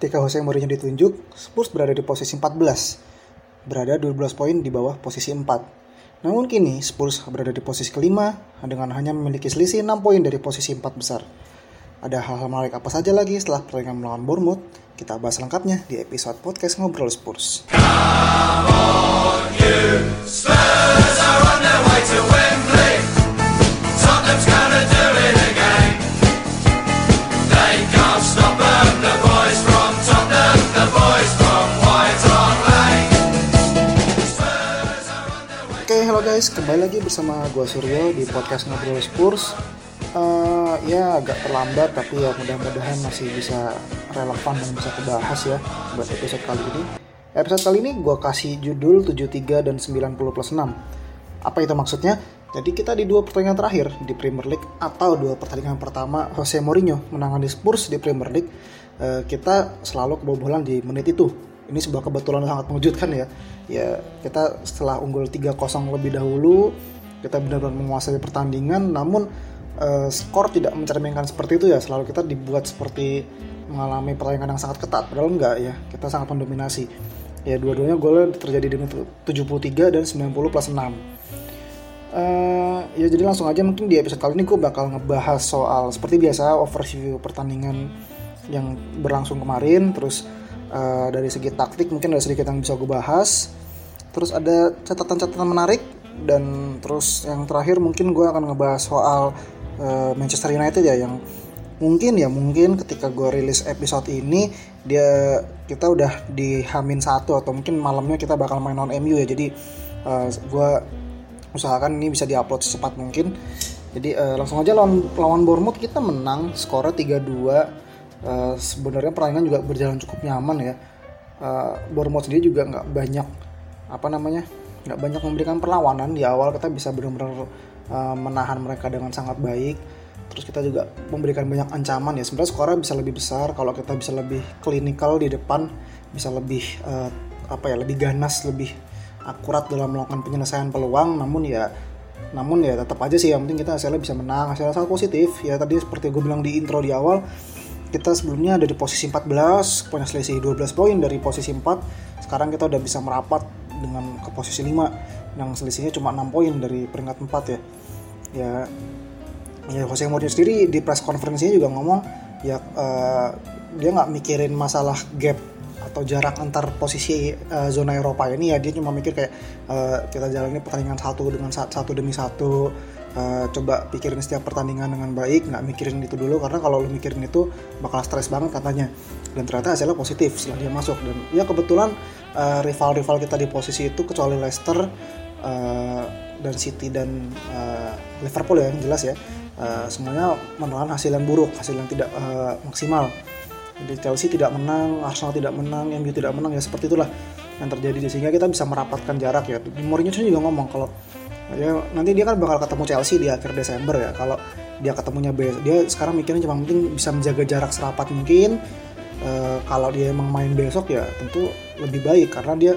Ketika Jose Mourinho ditunjuk, Spurs berada di posisi 14, berada 12 poin di bawah posisi 4. Namun kini Spurs berada di posisi kelima dengan hanya memiliki selisih 6 poin dari posisi 4 besar. Ada hal-hal menarik apa saja lagi setelah pertandingan melawan Bournemouth? Kita bahas lengkapnya di episode podcast Ngobrol Spurs. Come on, you. Spurs guys, kembali lagi bersama gue Suryo di podcast Ngobrol Spurs. Uh, ya agak terlambat tapi ya mudah-mudahan masih bisa relevan dan bisa kebahas ya buat episode kali ini. Episode kali ini gue kasih judul 73 dan 90 plus 6 apa itu maksudnya? Jadi kita di dua pertandingan terakhir di Premier League atau dua pertandingan pertama Jose Mourinho menangani Spurs di Premier League uh, kita selalu kebobolan di menit itu ini sebuah kebetulan sangat mengejutkan ya. Ya kita setelah unggul 3-0 lebih dahulu kita benar-benar menguasai pertandingan namun uh, skor tidak mencerminkan seperti itu ya. Selalu kita dibuat seperti mengalami pertandingan yang sangat ketat padahal enggak ya. Kita sangat mendominasi. Ya dua-duanya gol terjadi di menit 73 dan 90 plus 6 uh, eh, ya jadi langsung aja mungkin di episode kali ini gue bakal ngebahas soal seperti biasa overview pertandingan yang berlangsung kemarin terus uh, dari segi taktik mungkin ada sedikit yang bisa gue bahas. Terus ada catatan-catatan menarik dan terus yang terakhir mungkin gue akan ngebahas soal uh, Manchester United ya yang mungkin ya mungkin ketika gue rilis episode ini dia kita udah di Hamin satu atau mungkin malamnya kita bakal main on MU ya. Jadi uh, eh, gue usahakan ini bisa diupload secepat mungkin. Jadi uh, langsung aja lawan lawan Bournemouth kita menang skornya 3-2 uh, sebenarnya pertandingan juga berjalan cukup nyaman ya. Uh, Bournemouth sendiri juga nggak banyak apa namanya nggak banyak memberikan perlawanan. Di awal kita bisa benar-benar uh, menahan mereka dengan sangat baik. Terus kita juga memberikan banyak ancaman ya. Sebenarnya skornya bisa lebih besar. Kalau kita bisa lebih klinikal di depan bisa lebih uh, apa ya lebih ganas lebih akurat dalam melakukan penyelesaian peluang. Namun ya namun ya tetap aja sih. Yang penting kita hasilnya bisa menang. Hasilnya sangat positif. Ya tadi seperti gue bilang di intro di awal kita sebelumnya ada di posisi 14 punya selisih 12 poin dari posisi 4 sekarang kita udah bisa merapat dengan ke posisi 5 yang selisihnya cuma 6 poin dari peringkat 4 ya. Ya ya Jose Mourinho sendiri di press conference-nya juga ngomong ya uh, dia nggak mikirin masalah gap atau jarak antar posisi uh, zona Eropa ini ya. Dia cuma mikir kayak uh, kita jalani pertandingan satu dengan satu demi satu uh, coba pikirin setiap pertandingan dengan baik nggak mikirin itu dulu karena kalau lu mikirin itu bakal stres banget katanya. Dan ternyata hasilnya positif setelah dia masuk. Dan ya kebetulan rival-rival uh, kita di posisi itu kecuali Leicester uh, dan City dan uh, Liverpool ya yang jelas ya uh, semuanya menelan hasil yang buruk hasil yang tidak uh, maksimal. Jadi Chelsea tidak menang Arsenal tidak menang MU tidak menang ya seperti itulah yang terjadi. Sehingga kita bisa merapatkan jarak ya. Mourinho juga ngomong kalau ya nanti dia kan bakal ketemu Chelsea di akhir Desember ya. Kalau dia ketemunya besok dia sekarang mikirnya cuma penting bisa menjaga jarak serapat mungkin. Uh, kalau dia emang main besok ya tentu lebih baik karena dia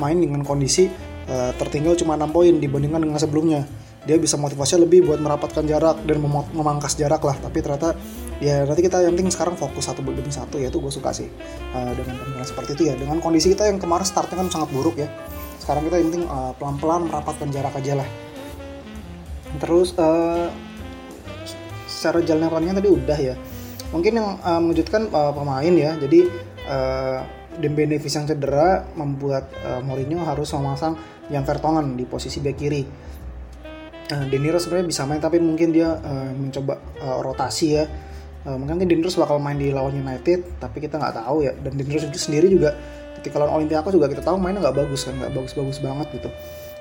main dengan kondisi uh, tertinggal cuma 6 poin dibandingkan dengan sebelumnya. Dia bisa motivasi lebih buat merapatkan jarak dan mem memangkas jarak lah. Tapi ternyata ya nanti kita yang penting sekarang fokus satu demi satu ya itu gue suka sih uh, dengan permainan seperti itu ya. Dengan kondisi kita yang kemarin startnya kan sangat buruk ya sekarang kita yang penting uh, pelan-pelan merapatkan jarak aja lah terus uh, secara jalannya pertandingan tadi udah ya mungkin yang uh, mengejutkan uh, pemain ya jadi uh, Dembele yang cedera membuat uh, Mourinho harus memasang Jan Vertonghen di posisi bek kiri. Uh, Deniro sebenarnya bisa main tapi mungkin dia uh, mencoba uh, rotasi ya. Uh, mungkin Deniro bakal main di lawan United tapi kita nggak tahu ya. Dan Deniro sendiri juga ketika lawan Olympiakos juga kita tahu mainnya nggak bagus kan, nggak bagus-bagus banget gitu.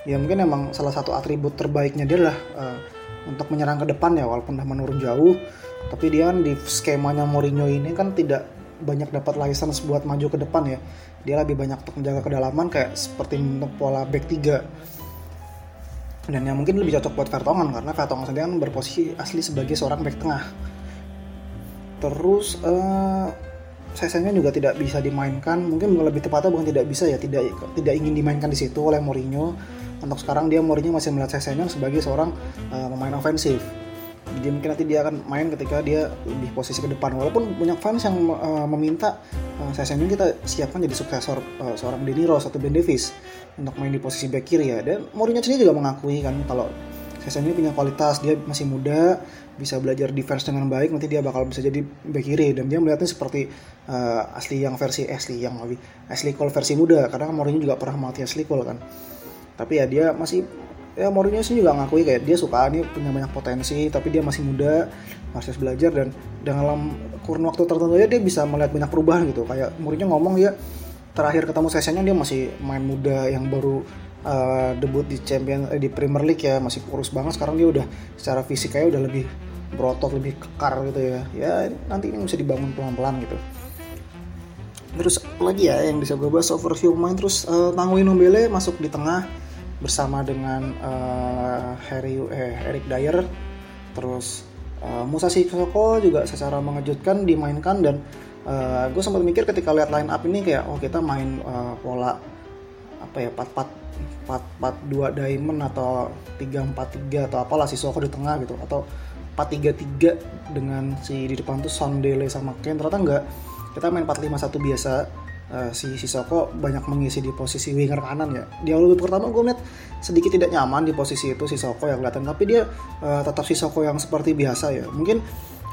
Ya mungkin emang salah satu atribut terbaiknya dia adalah uh, untuk menyerang ke depan ya walaupun udah menurun jauh. Tapi dia kan di skemanya Mourinho ini kan tidak banyak dapat license buat maju ke depan ya. Dia lebih banyak untuk menjaga kedalaman kayak seperti untuk pola back 3 dan yang mungkin lebih cocok buat Vertonghen karena Vertonghen sendiri kan berposisi asli sebagai seorang back tengah. Terus uh, Sesenya juga tidak bisa dimainkan. Mungkin lebih tepatnya bukan tidak bisa ya tidak tidak ingin dimainkan di situ oleh Mourinho. Untuk sekarang dia Mourinho masih melihat Sesenya sebagai seorang uh, pemain ofensif. Jadi mungkin nanti dia akan main ketika dia lebih posisi ke depan. Walaupun banyak fans yang uh, meminta uh, ini kita siapkan jadi suksesor uh, seorang Denny Rose atau Ben Davis untuk main di posisi back kiri ya. Dan Mourinho sendiri juga mengakui kan kalau ini punya kualitas dia masih muda bisa belajar defense dengan baik nanti dia bakal bisa jadi back kiri. Dan dia melihatnya seperti uh, asli yang versi asli yang lebih asli Cole versi muda karena Mourinho juga pernah melatih asli Cole kan. Tapi ya dia masih ya Mourinho sih juga ngakui kayak dia suka nih punya banyak potensi tapi dia masih muda masih belajar dan dalam kurun waktu tertentu ya dia bisa melihat banyak perubahan gitu. Kayak Mourinho ngomong dia terakhir ketemu sesinya dia masih main muda yang baru uh, debut di champion eh, di Premier League ya masih kurus banget. Sekarang dia udah secara fisik kayak udah lebih berotot lebih kekar gitu ya. Ya nanti ini bisa dibangun pelan-pelan gitu. Terus lagi ya yang bisa gue bahas? Overview main terus uh, Tanguy Nombele masuk di tengah bersama dengan uh, Harry eh, Eric Dyer. Terus uh, Musa Sissoko juga secara mengejutkan dimainkan dan uh, gue sempat mikir ketika lihat line up ini kayak oh kita main uh, pola apa ya 4 4 4 2 diamond atau 3 4 3 atau apalah Sissoko di tengah gitu. Atau 4 3 3 dengan si di depan tuh Sondele sama Ken ternyata enggak kita main 4 5 1 biasa uh, si Sisoko banyak mengisi di posisi winger kanan ya. Di awal pertama gue lihat sedikit tidak nyaman di posisi itu Sisoko yang kelihatan, tapi dia uh, tetap Sisoko yang seperti biasa ya. Mungkin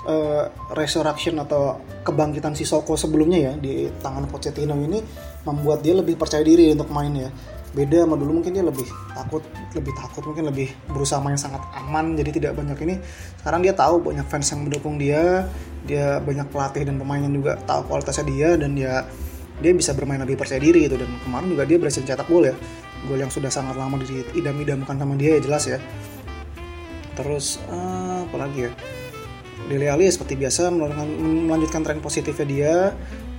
uh, resurrection atau kebangkitan Sisoko sebelumnya ya di tangan Pochettino ini membuat dia lebih percaya diri untuk main ya. Beda sama dulu mungkin dia lebih takut, lebih takut mungkin lebih berusaha main sangat aman jadi tidak banyak ini. Sekarang dia tahu banyak fans yang mendukung dia, dia banyak pelatih dan pemain yang juga tahu kualitasnya dia dan dia dia bisa bermain lebih percaya diri gitu. Dan kemarin juga dia berhasil cetak gol ya. Gol yang sudah sangat lama diidam-idamkan sama dia ya jelas ya. Terus uh, apa lagi ya? Dele Alli ya, seperti biasa melanjutkan tren positifnya dia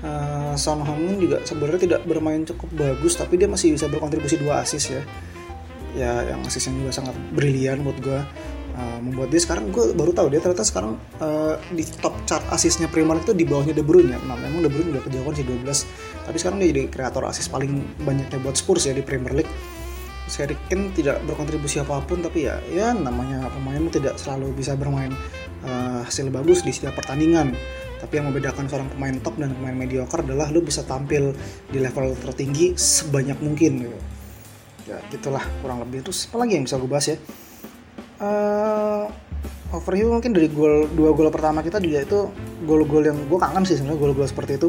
uh, Son Heung-min juga sebenarnya tidak bermain cukup bagus tapi dia masih bisa berkontribusi dua asis ya. Ya yang asisnya juga sangat brilian buat gue uh, membuat dia sekarang gue baru tahu dia ternyata sekarang uh, di top chart asisnya Premier itu di bawahnya De Bruyne ya. Nah, memang De Bruyne udah kejauhan sih 12 tapi sekarang dia jadi kreator asis paling banyaknya buat Spurs ya di Premier League. Kane tidak berkontribusi apa pun tapi ya ya namanya pemain tidak selalu bisa bermain uh, hasil bagus di setiap pertandingan. Tapi yang membedakan seorang pemain top dan pemain mediocre adalah lu bisa tampil di level tertinggi sebanyak mungkin gitu. ya gitulah kurang lebih. Terus apa lagi yang bisa gue bahas ya? Uh, overview mungkin dari gol dua gol pertama kita juga itu gol-gol yang gue kangen sih sebenarnya gol-gol seperti itu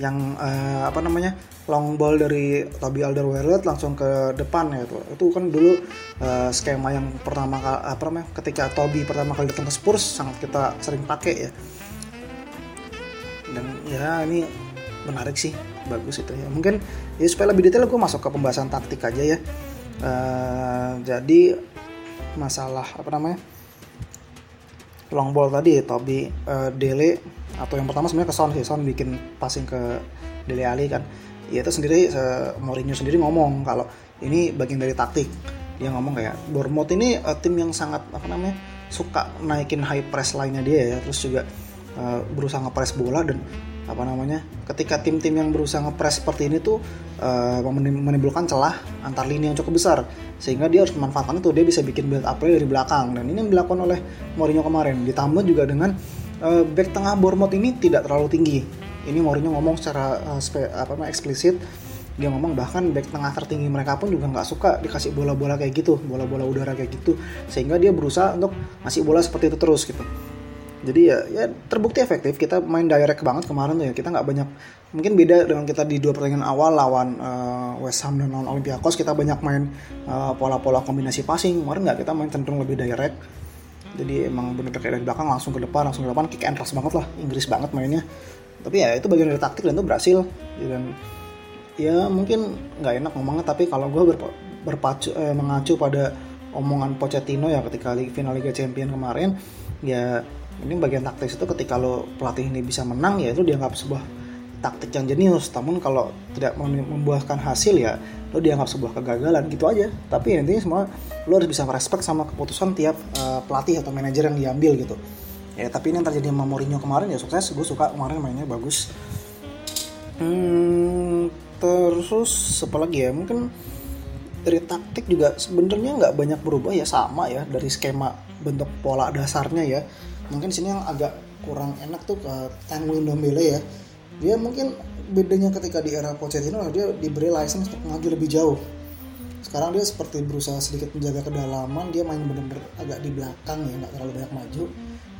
yang uh, apa namanya long ball dari Toby Alderweireld langsung ke depan ya itu itu kan dulu uh, skema yang pertama apa namanya ketika Toby pertama kali datang ke Spurs sangat kita sering pakai ya. Dan ya ini menarik sih bagus itu ya. Mungkin ya supaya lebih detail gue masuk ke pembahasan taktik aja ya. Uh, jadi masalah apa namanya long ball tadi Toby uh, Dele atau yang pertama sebenarnya ke Son sih Son bikin passing ke Dele Ali kan. Ya itu sendiri uh, Mourinho sendiri ngomong kalau ini bagian dari taktik. Dia ngomong kayak Bournemouth ini uh, tim yang sangat apa namanya suka naikin high press lainnya dia ya terus juga uh, berusaha ngepress bola dan apa namanya ketika tim-tim yang berusaha ngepres seperti ini tuh uh, menimbulkan celah antar lini yang cukup besar. Sehingga dia harus memanfaatkan itu dia bisa bikin build up dari belakang. Dan ini yang dilakukan oleh Mourinho kemarin. Ditambah juga dengan uh, back tengah Bournemouth ini tidak terlalu tinggi. Ini Mourinho ngomong secara uh, apa namanya eksplisit. Dia ngomong bahkan back tengah tertinggi mereka pun juga nggak suka dikasih bola-bola kayak gitu bola-bola udara kayak gitu. Sehingga dia berusaha untuk ngasih bola seperti itu terus gitu. Jadi ya ya terbukti efektif. Kita main direct banget kemarin tuh ya. Kita nggak banyak mungkin beda dengan kita di dua pertandingan awal lawan uh, West Ham dan lawan Olympiakos. Kita banyak main uh, pola-pola kombinasi passing. Kemarin nggak kita main cenderung lebih direct jadi emang bener-bener kayak dari belakang langsung ke depan langsung ke depan kick and rush banget lah. Inggris banget mainnya. Tapi ya itu bagian dari taktik dan itu berhasil dan ya mungkin nggak enak ngomongnya tapi kalau gue berpa berpacu eh, mengacu pada omongan Pochettino ya ketika final Liga Champion kemarin ya ini bagian taktis itu ketika lo pelatih ini bisa menang ya itu dianggap sebuah taktik yang jenius namun kalau tidak membuahkan hasil ya lo dianggap sebuah kegagalan gitu aja. Tapi intinya semua lo harus bisa merespek sama keputusan tiap uh, pelatih atau manajer yang diambil gitu. Ya tapi ini yang terjadi sama Mourinho kemarin ya sukses gue suka kemarin mainnya bagus. Hmm, terus apa lagi ya? Mungkin dari taktik juga sebenarnya nggak banyak berubah ya sama ya dari skema bentuk pola dasarnya ya. Mungkin sini yang agak kurang enak tuh ke Tanguy Ndombele ya dia mungkin bedanya ketika di era Pochettino dia diberi license untuk maju lebih jauh. Sekarang dia seperti berusaha sedikit menjaga kedalaman dia main bener-bener agak di belakang ya nggak terlalu banyak maju.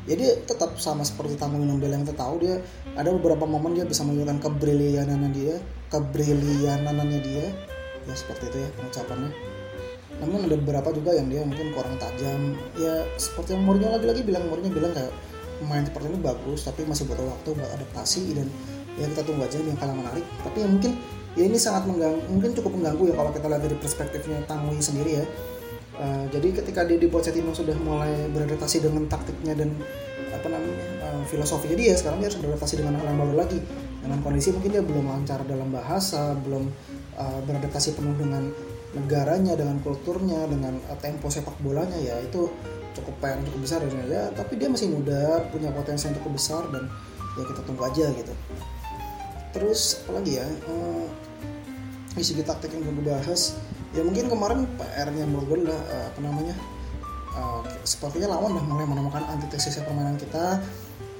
Jadi tetap sama seperti Tanguy Ndombele yang kita tahu dia ada beberapa momen dia bisa menunjukkan kebrilianannya dia kebrilianannya dia. Ya seperti itu ya pengucapannya. Namun ada beberapa juga yang dia mungkin kurang tajam. Ya seperti yang Mourinho lagi-lagi bilang Mourinho bilang kayak pemain seperti ini bagus tapi masih butuh waktu buat adaptasi dan ya kita tunggu aja yang kalah menarik. Tapi yang mungkin ya ini sangat mengganggu mungkin cukup mengganggu ya kalau kita lihat dari perspektifnya Tangwi sendiri ya. Uh, jadi ketika dia di Pochettino sudah mulai beradaptasi dengan taktiknya dan apa namanya uh, filosofinya dia sekarang dia harus beradaptasi dengan hal yang baru lagi. Dengan kondisi mungkin dia belum lancar dalam bahasa belum uh, beradaptasi penuh dengan negaranya dengan kulturnya dengan uh, tempo sepak bolanya ya itu cukup PR cukup besar dan ya. Tapi dia masih muda punya potensi yang cukup besar dan ya kita tunggu aja gitu terus apalagi ya uh, isi taktik yang gue bahas ya mungkin kemarin PR-nya menurut gue uh, apa namanya uh, sepertinya lawan udah mulai menemukan antitesis permainan kita.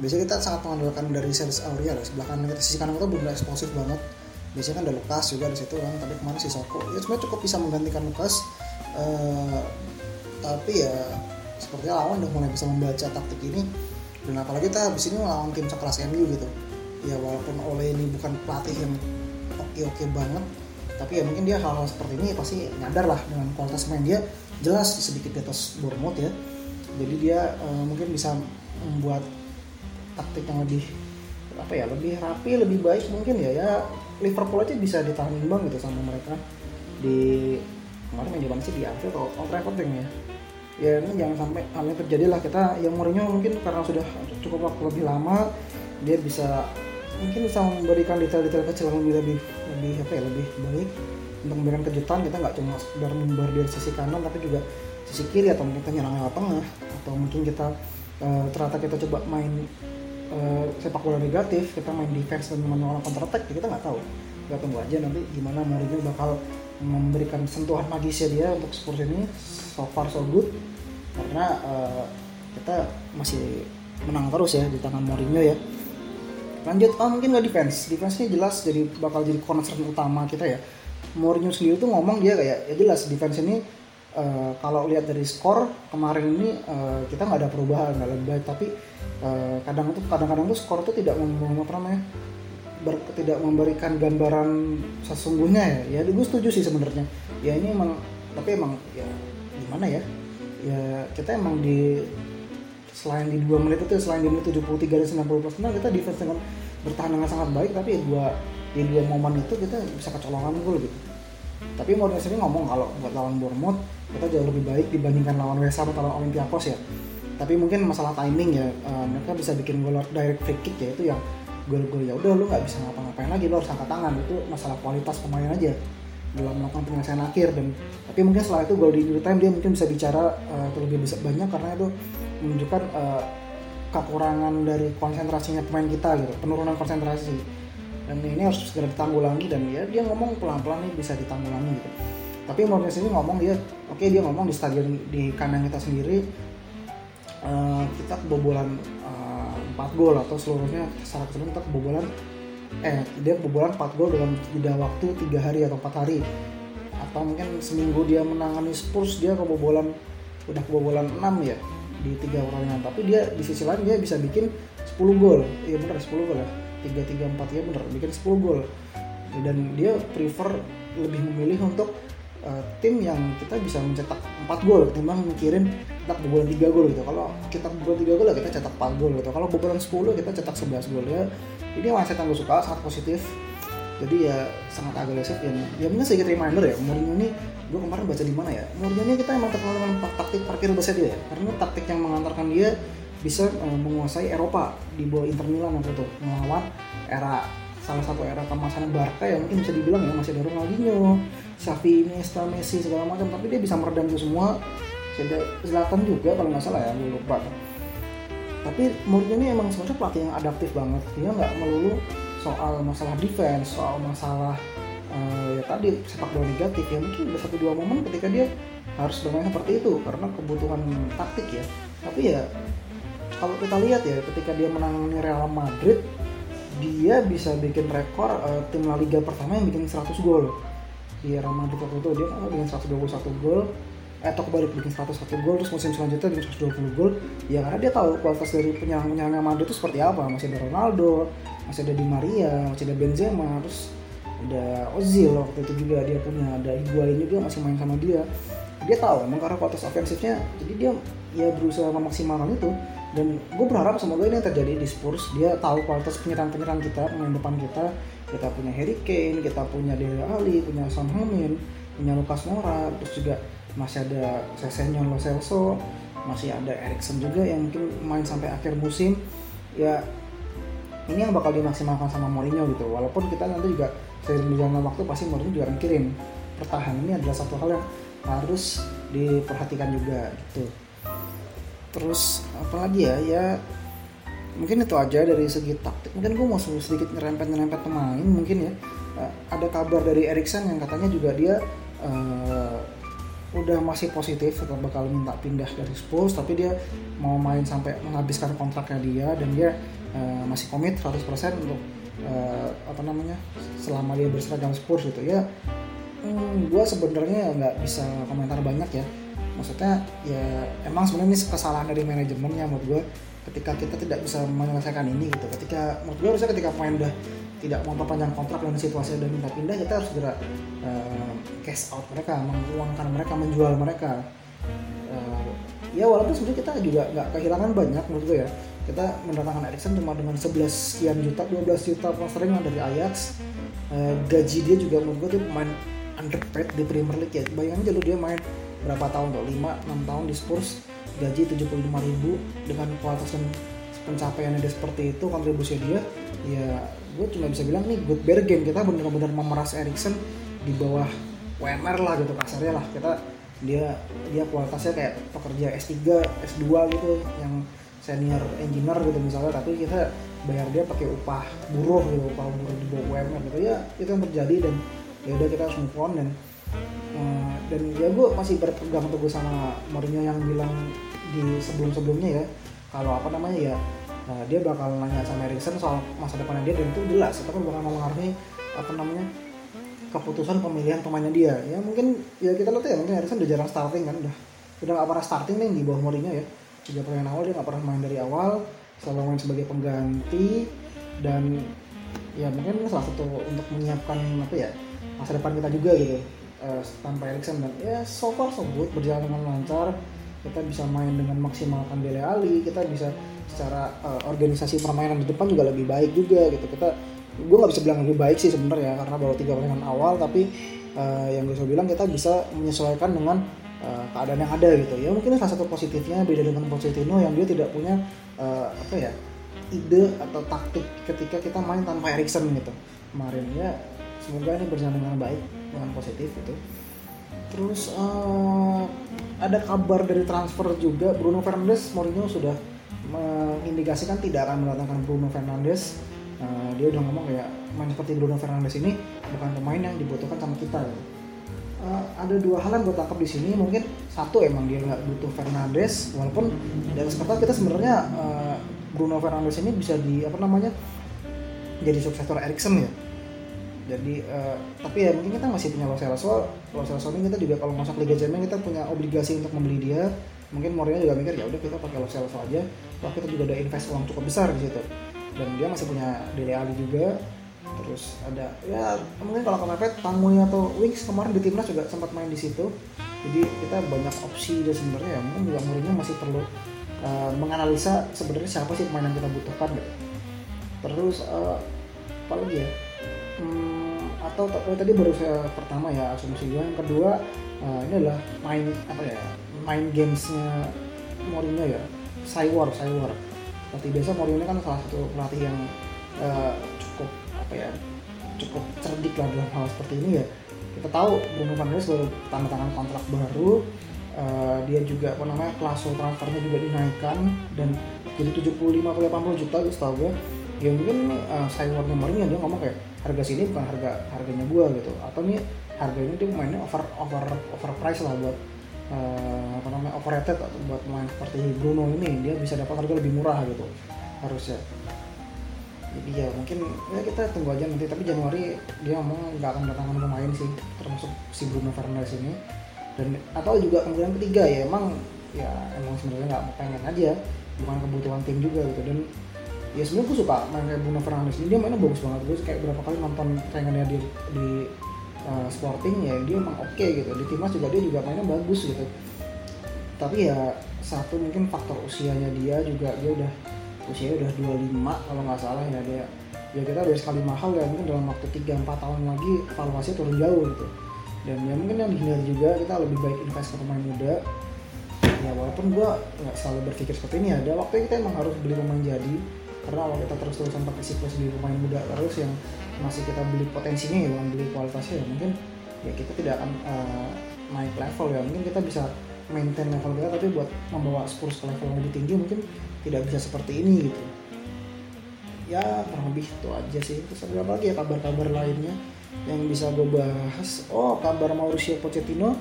Biasanya kita sangat mengandalkan dari Sergio Aurier sebelah kanan. Kita sisi kanan kita belum eksplosif banget. Biasanya kan ada Lukas juga di situ kan tapi kemarin si Soko ya sebenarnya cukup bisa menggantikan Lukas. Uh, tapi ya sepertinya lawan udah mulai bisa membaca taktik ini. Dan apalagi kita habis ini melawan tim sekelas MU gitu ya walaupun Ole ini bukan pelatih yang oke-oke banget tapi ya mungkin dia hal-hal seperti ini pasti nyadar lah dengan kualitas main dia. Jelas sedikit di atas Bournemouth ya. Jadi dia uh, mungkin bisa membuat taktik yang lebih apa ya lebih rapi lebih baik mungkin ya. Ya Liverpool aja bisa ditahan imbang gitu sama mereka. Di kemarin main di mana sih di Anfield atau Old Trafford ya. Ya ini jangan sampai hal ini terjadi lah. Kita yang Mourinho mungkin karena sudah cukup waktu lebih lama dia bisa mungkin bisa memberikan detail-detail kecil yang lebih lebih lebih apa ya lebih baik untuk memberikan kejutan. Kita nggak cuma sekedar dari sisi kanan tapi juga sisi kiri atau mungkin kita nyerang lewat tengah atau mungkin kita uh, ternyata kita coba main uh, sepak bola negatif kita main defense dan menolak counter attack ya kita nggak tahu. Kita tunggu aja nanti gimana Mourinho bakal memberikan sentuhan magisnya dia untuk Spurs ini. So far so good. Karena uh, kita masih menang terus ya di tangan Mourinho ya lanjut oh mungkin nggak defense. Defense ini jelas jadi bakal jadi concern utama kita ya. Mourinho sendiri tuh ngomong dia kayak ya jelas defense ini uh, kalau lihat dari skor kemarin ini uh, kita nggak ada perubahan nggak lebih baik. Tapi uh, kadang tuh kadang-kadang tuh skor tuh tidak apa namanya ber, tidak memberikan gambaran sesungguhnya ya. Ya gue setuju sih sebenarnya. Ya ini emang tapi emang ya gimana ya? Ya kita emang di selain di dua menit itu selain di menit 73 dan 90 plus kita defense dengan bertahan dengan sangat baik tapi ya dua di dua momen itu kita bisa kecolongan gol gitu. Tapi Mourinho sendiri ngomong kalau buat lawan Bournemouth kita jauh lebih baik dibandingkan lawan West Ham atau lawan Olympiakos ya. Tapi mungkin masalah timing ya uh, mereka bisa bikin gol direct free kick ya itu yang gol-gol ya udah lu nggak bisa ngapa-ngapain lagi lu harus angkat tangan. Itu masalah kualitas pemain aja dalam melakukan penyelesaian akhir. Dan tapi mungkin setelah itu gol di injury time dia mungkin bisa bicara uh, terlebih bisa banyak karena itu menunjukkan uh, kekurangan dari konsentrasinya pemain kita gitu penurunan konsentrasi. Dan ini harus segera ditanggulangi dan ya dia ngomong pelan-pelan nih bisa ditanggulangi gitu. Tapi Mourinho sini ngomong dia oke okay, dia ngomong di stadion di kandang kita sendiri uh, kita kebobolan uh, 4 gol atau seluruhnya secara keseluruhan kita kebobolan eh dia kebobolan 4 gol dalam jeda waktu tiga hari atau empat hari. Atau mungkin seminggu dia menangani Spurs dia kebobolan udah kebobolan 6 ya di tiga pertandingan. Tapi dia di sisi lain dia bisa bikin 10 gol. Iya bener 10 gol ya. Tiga tiga empat ya bener bikin 10 gol. Dan dia prefer lebih memilih untuk uh, tim yang kita bisa mencetak 4 gol ketimbang mikirin kita kebobolan 3 gol gitu. Kalau kita kebobolan 3 gol ya kita cetak 4 gol gitu. Kalau kebobolan 10 kita cetak 11 gol. Ya ini mindset yang gue suka sangat positif. Jadi ya sangat agresif. Ya ya mungkin sedikit reminder ya Mourinho ini gue kemarin baca di mana ya? Mourinho kita emang terkenal dengan taktik parkir bus dia ya? Karena taktik yang mengantarkan dia bisa uh, menguasai Eropa di bawah Inter Milan waktu itu melawan era salah satu era kemasan Barca yang mungkin bisa dibilang ya masih ada Ronaldinho, Xavi, Iniesta, Messi segala macam. Tapi dia bisa meredam itu semua. Ada Zlatan juga kalau nggak salah ya gue lupa. Tapi Mourinho ini emang sebenarnya pelatih yang adaptif banget. Dia nggak melulu soal masalah defense soal masalah uh, ya tadi sepak bola negatif ya mungkin ada satu dua momen ketika dia harus bermain seperti itu karena kebutuhan taktik ya. Tapi ya kalau kita lihat ya ketika dia menangani Real Madrid dia bisa bikin rekor uh, tim La Liga pertama yang bikin 100 gol. Di Real Madrid waktu itu dia kan bikin 121 gol eh, atau kebalik bikin 101 gol terus musim selanjutnya bikin 120 gol. Ya karena dia tahu kualitas dari penyerang-penyerang Madrid itu seperti apa. Masih ada Ronaldo masih ada Di Maria masih ada Benzema terus ada Ozil waktu itu juga dia punya ada Higuain juga masih main sama dia. Dia tahu emang karena kualitas ofensifnya jadi dia ya berusaha memaksimalkan itu. Dan gue berharap semoga ini yang terjadi di Spurs dia tahu kualitas penyerang-penyerang kita pemain depan kita. Kita punya Harry Kane kita punya Dele Alli punya Son Heung-min punya Lucas Moura terus juga masih ada Sesenyon Lo Celso masih ada Erikson juga yang mungkin main sampai akhir musim. Ya ini yang bakal dimaksimalkan sama Mourinho gitu. Walaupun kita nanti juga seiring berjalannya waktu pasti Mourinho juga mikirin pertahanan ini adalah satu hal yang harus diperhatikan juga gitu. Terus apalagi ya? Ya mungkin itu aja dari segi taktik. Mungkin gue mau sedikit nyerempet nyerempet pemain mungkin ya. Uh, ada kabar dari Erikson yang katanya juga dia uh, udah masih positif tetap bakal minta pindah dari Spurs tapi dia mau main sampai menghabiskan kontraknya dia dan dia uh, masih komit 100% untuk uh, apa namanya selama dia berseragam Spurs gitu. Ya hmm, gue sebenarnya nggak bisa komentar banyak ya. Maksudnya ya emang sebenarnya ini kesalahan dari manajemennya menurut gue ketika kita tidak bisa menyelesaikan ini gitu. Ketika menurut gue harusnya ketika pemain udah tidak mau perpanjang kontrak dan situasi udah minta pindah kita harus segera uh, cash out mereka menguangkan mereka menjual mereka. Uh, ya walaupun sebenarnya kita juga nggak kehilangan banyak menurut gue ya kita mendatangkan Erikson cuma dengan 11 sekian juta 12 juta posternya dari Ajax. Uh, gaji dia juga menurut gue tuh pemain underpaid di Premier League ya. Bayangin aja lu dia main berapa tahun tuh? 5 6 tahun di Spurs gaji 75 ribu dengan kualitas dan pencapaiannya dia seperti itu kontribusi dia ya gue cuma bisa bilang nih good bargain kita benar-benar memeras Erikson di bawah WMR lah gitu kasarnya lah. Kita dia dia kualitasnya kayak pekerja S3 S2 gitu yang senior engineer gitu misalnya tapi kita bayar dia pakai upah buruh gitu upah buruh di bawah WMR gitu. Ya itu yang terjadi dan ya udah kita harus move on dan uh, dan ya gue masih berpegang teguh sama Mourinho yang bilang di sebelum-sebelumnya ya kalau apa namanya ya uh, dia bakal nanya sama Erikson soal masa depannya dia dan itu jelas itu kan bakal mengaruhi apa namanya keputusan pemilihan pemainnya dia. Ya mungkin ya kita lihat ya mungkin Erikson udah jarang starting kan udah udah gak pernah starting nih di bawah Mourinho ya tiga pertandingan awal dia gak pernah main dari awal selalu main sebagai pengganti dan ya mungkin salah satu untuk menyiapkan apa ya masa depan kita juga gitu uh, tanpa Erikson. Dan ya so far so good berjalan dengan lancar. Kita bisa main dengan maksimalkan Dele Ali kita bisa secara uh, organisasi permainan di depan juga lebih baik juga gitu. Kita gue nggak bisa bilang lebih baik sih sebenarnya karena baru tiga pertandingan awal tapi uh, yang gue bilang kita bisa menyesuaikan dengan uh, keadaan yang ada gitu. Ya mungkin salah satu positifnya beda dengan Pochettino yang dia tidak punya uh, apa ya ide atau taktik ketika kita main tanpa Erikson gitu. Kemarin ya semoga ini berjalan dengan baik dengan positif itu terus uh, ada kabar dari transfer juga Bruno Fernandes Mourinho sudah mengindikasikan tidak akan mendatangkan Bruno Fernandes. Uh, dia udah ngomong kayak main seperti Bruno Fernandes ini bukan pemain yang dibutuhkan sama kita uh, ada dua hal yang gue tangkap di sini mungkin satu emang dia nggak butuh Fernandes walaupun dari kesempatan kita sebenarnya uh, Bruno Fernandes ini bisa di apa namanya jadi suksesor Erikson ya. Jadi uh, tapi ya mungkin kita masih punya Lo Celso Lo Celso kita juga kalau masuk Liga Champions kita punya obligasi untuk membeli dia. Mungkin Mourinho juga mikir ya udah kita pakai Lo Celso aja. Wah kita juga ada invest uang cukup besar di situ. Dan dia masih punya Dele Alli juga terus ada ya mungkin kalau kemepet Tanguy atau Wings kemarin di timnas juga sempat main di situ. Jadi kita banyak opsi dia sebenarnya ya. Mungkin juga Mourinho masih perlu uh, menganalisa sebenarnya siapa sih pemain yang kita butuhkan. Gitu. terus uh, apa lagi ya? Hmm, atau oh, tadi baru saya pertama ya asumsi gue yang kedua uh, ini adalah main apa ya main gamesnya Mourinho ya. Cywar Cywar seperti biasa Mourinho kan salah satu pelatih yang uh, apa ya cukup cerdik lah dalam hal seperti ini ya. Kita tahu Bruno Fernandes baru tanda tangan kontrak baru uh, dia juga apa namanya kelas transfernya juga dinaikkan dan jadi 75 atau 80 juta gitu setahu gue ya mungkin uh, Cywar Mourinho dia ngomong kayak harga sini bukan harga harganya gue gitu. Atau nih harga ini dia mainnya over over over price lah buat uh, apa namanya overrated buat main seperti Bruno ini. Dia bisa dapat harga lebih murah gitu harusnya jadi ya mungkin ya kita tunggu aja nanti tapi Januari dia ngomong nggak akan datangkan pemain sih termasuk si Bruno Fernandes ini. Dan atau juga kemungkinan ketiga ya emang ya emang sebenarnya nggak pengen aja bukan kebutuhan tim juga gitu. Dan ya sebenarnya gue suka main kayak Bruno Fernandes ini dia mainnya bagus banget. Gue kayak berapa kali nonton tayangannya di di uh, Sporting ya dia emang oke okay, gitu. Di timnas juga dia juga mainnya bagus gitu. Tapi ya satu mungkin faktor usianya dia juga dia udah usia udah 25 kalau nggak salah ya dia. Ya kita udah sekali mahal ya mungkin dalam waktu 3-4 tahun lagi valuasinya turun jauh gitu. Dan ya mungkin yang dihindari juga kita lebih baik invest ke pemain muda. Ya walaupun gue nggak selalu berpikir seperti ini ada waktu kita emang harus beli pemain jadi. Karena kalau kita terus-terusan pakai siklus beli pemain muda terus yang masih kita beli potensinya ya bukan beli kualitasnya ya mungkin ya kita tidak akan uh, naik level ya. Mungkin kita bisa maintain level kita tapi buat membawa Spurs ke level yang lebih tinggi mungkin tidak bisa seperti ini gitu. Ya kurang lebih itu aja sih. Terus ada apa lagi ya kabar-kabar lainnya yang bisa gue bahas? Oh kabar Mauricio Pochettino.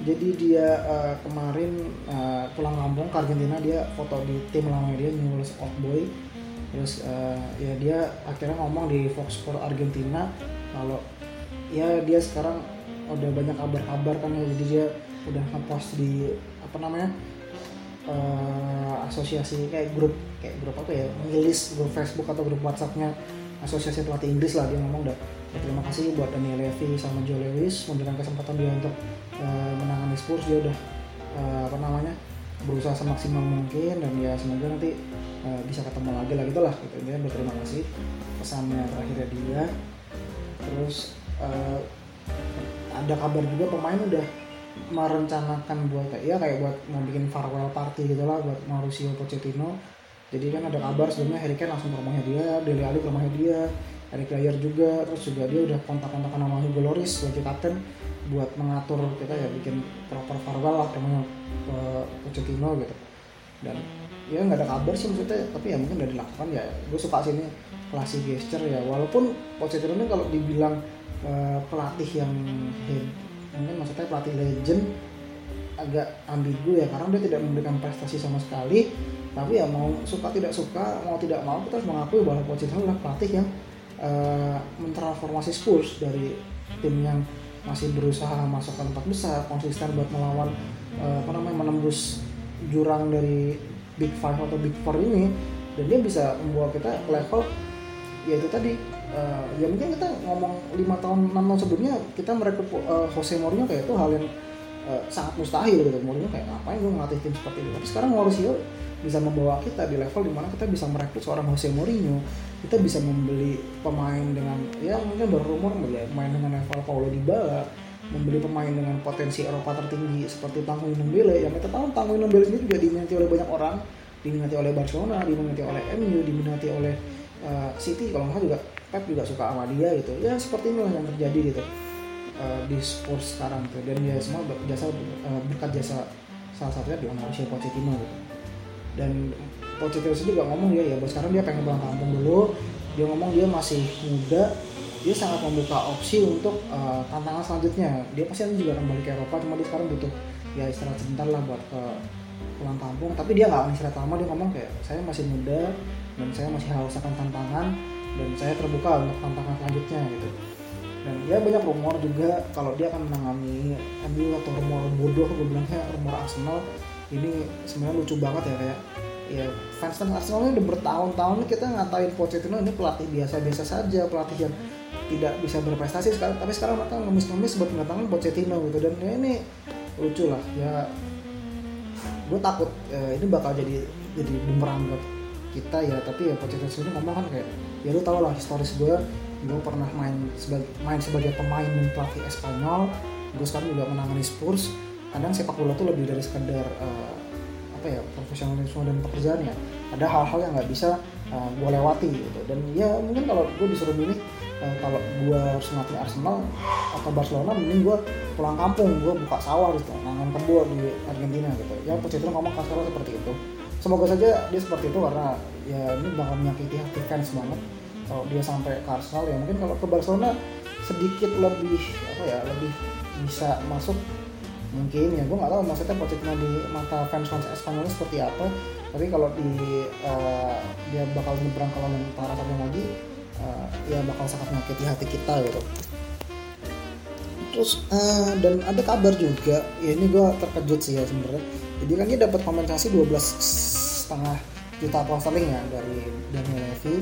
Jadi dia uh, kemarin uh, pulang kampung ke Argentina dia foto di tim lama dia Newell's Old Boy terus uh, ya dia akhirnya ngomong di Fox Sport Argentina kalau ya dia sekarang udah banyak kabar-kabar kan ya. Jadi dia udah ngepost di apa namanya uh, asosiasi kayak grup kayak grup apa ya ngilis grup Facebook atau grup WhatsAppnya asosiasi pelatih Inggris lah dia ngomong udah. Ya, terima kasih buat Daniel Levy sama Joe Lewis memberikan kesempatan dia untuk uh, menangani Spurs. Dia udah uh, apa namanya berusaha semaksimal mungkin dan ya semoga nanti uh, bisa ketemu lagi lah gitulah gitu. Dia berterima kasih pesannya terakhirnya dia. Terus uh, ada kabar juga pemain udah merencanakan buat ya kayak buat mau bikin farewell party gitu lah buat Mauricio Pochettino. Jadi kan ada kabar sebelumnya Harry Kane langsung ke rumahnya dia Dele Alli ke rumahnya dia Eric Dyer juga terus juga dia udah kontak-kontakan sama Hugo Loris sebagai kapten buat mengatur kita ya bikin proper farewell lah namanya Pochettino gitu. Dan ya nggak ada kabar sih maksudnya tapi ya mungkin udah dilakukan ya. Gue suka sih ini klasik gesture ya. Walaupun Pochettino ini kalau dibilang uh, pelatih yang head mungkin maksudnya pelatih legend agak ambigu ya karena dia tidak memberikan prestasi sama sekali. Tapi ya mau suka tidak suka mau tidak mau kita harus mengakui bahwa Pochettino adalah pelatih yang uh, mentransformasi Spurs dari tim yang masih berusaha masuk ke empat besar konsisten buat melawan uh, apa namanya menembus jurang dari Big Five atau Big Four ini. Dan dia bisa membawa kita level yaitu tadi uh, ya mungkin kita ngomong lima tahun enam tahun sebelumnya kita merekrut uh, Jose Mourinho kayak itu hal yang uh, sangat mustahil gitu. Mourinho kayak ngapain gue ngelatih tim seperti itu tapi sekarang Mauricio bisa membawa kita di level di mana kita bisa merekrut seorang Jose Mourinho. Kita bisa membeli pemain dengan ya mungkin berumur membeli pemain dengan level Paulo Dybala membeli pemain dengan potensi Eropa tertinggi seperti Tanguy Ndombele. Yang kita tahu Tanguy Ndombele sendiri juga diminati oleh banyak orang diminati oleh Barcelona diminati oleh MU diminati oleh uh, City kalau nggak juga Pep juga suka sama dia gitu. Ya seperti inilah yang terjadi gitu. Uh, di Spurs sekarang tuh. Dan ya semua jasa uh, berkat jasa salah satunya di Mauricio Pochettino gitu. Dan Pochettino juga ngomong ya ya sekarang dia pengen pulang kampung dulu. Dia ngomong dia masih muda dia sangat membuka opsi untuk uh, tantangan selanjutnya. Dia pasti nanti juga akan balik ke Eropa cuma dia sekarang butuh ya istirahat sebentar lah buat ke pulang kampung. Tapi dia nggak istirahat lama dia ngomong kayak saya masih muda dan saya masih haus akan tantangan dan saya terbuka untuk tantangan selanjutnya gitu. Dan ya banyak rumor juga kalau dia akan menangani MU atau rumor bodoh gue bilangnya rumor Arsenal. Ini sebenarnya lucu banget ya kayak ya fans fans Arsenal udah bertahun-tahun kita ngatain Pochettino ini pelatih biasa-biasa saja pelatih yang tidak bisa berprestasi sekarang. Tapi sekarang mereka ngemis-ngemis buat mendatangkan Pochettino gitu. Dan ya ini lucu lah ya. Gue takut ya, ini bakal jadi jadi bumerang buat kita ya tapi ya Pochettino ini ngomong kan kayak ya lu tau lah historis gue gue pernah main sebagai main sebagai pemain dan pelatih Espanyol gue sekarang juga menangani Spurs kadang sepak bola tuh lebih dari sekedar uh, apa ya profesionalisme dan pekerjaannya ada hal-hal yang nggak bisa uh, gue lewati gitu. Dan ya mungkin kalau gue disuruh milih uh, kalau gue harus ngelatih Arsenal atau Barcelona mending gue pulang kampung gue buka sawah gitu nangan kebun di Argentina gitu. Ya Pochettino ngomong kasar seperti itu semoga saja dia seperti itu karena ya ini bakal menyakiti hati fans banget. Kalau dia sampai ke Arsenal ya mungkin kalau ke Barcelona sedikit lebih apa ya lebih bisa masuk. Mungkin ya gue nggak tahu maksudnya Pochettino di mata fans fans Espanyol seperti apa. Tapi kalau di uh, dia bakal nyebrang kalau lawan para satu lagi uh, ya bakal sangat menyakiti hati kita gitu. Terus uh, dan ada kabar juga ya ini gue terkejut sih ya sebenarnya jadi kan dia dapat kompensasi 12 setengah juta pound sterling ya dari Daniel Levy.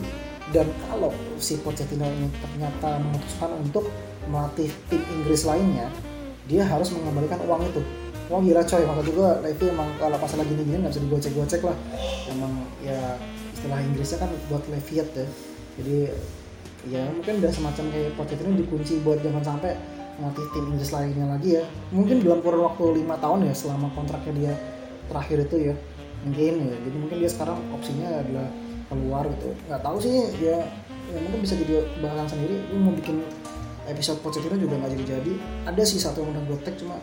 Dan kalau si Pochettino ini ternyata memutuskan untuk melatih tim Inggris lainnya dia harus mengembalikan uang itu. Wah gila coy, maka juga Levy emang kalau pas lagi gini nggak bisa digocek-gocek lah. Emang ya istilah Inggrisnya kan buat Leviat ya. Jadi ya mungkin udah semacam kayak Pochettino dikunci buat jangan sampai melatih tim Inggris lainnya lagi ya. Mungkin dalam kurun waktu lima tahun ya selama kontraknya dia terakhir itu ya mungkin ya. Jadi mungkin dia sekarang opsinya adalah keluar gitu. Nggak tahu sih ya ya mungkin bisa jadi bahasan sendiri. Gue mau bikin episode Pochettino juga nggak jadi jadi ada sih satu yang udah gue tag cuma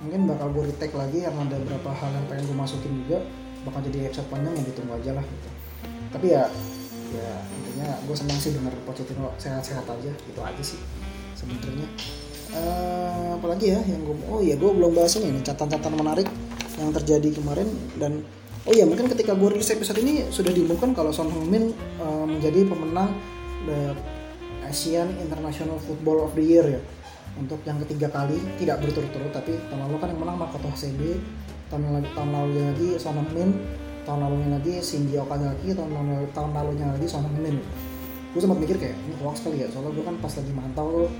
mungkin bakal gue retake lagi karena ada beberapa hal yang pengen gue masukin juga. Bakal jadi episode panjang yang ditunggu aja lah gitu. Tapi ya ya intinya gue senang sih denger Pochettino sehat-sehat aja. Gitu aja sih sebenarnya uh, apalagi ya yang gue oh ya gue belum bahas ini catatan-catatan menarik yang terjadi kemarin dan oh ya mungkin ketika gue rilis episode ini sudah diumumkan kalau Son Heung-min uh, menjadi pemenang the Asian International Football of the Year ya. Untuk yang ketiga kali tidak berturut-turut tapi tahun lalu kan yang menang Makoto Hasebe tahun lalu tahun lalu lagi Son Heung-min tahun lalunya lagi Shinji Okazaki tahun lalu tahun lalunya lagi Son Heung-min gue sempat mikir kayak ini hoax kali ya soalnya gue kan pas lagi mantau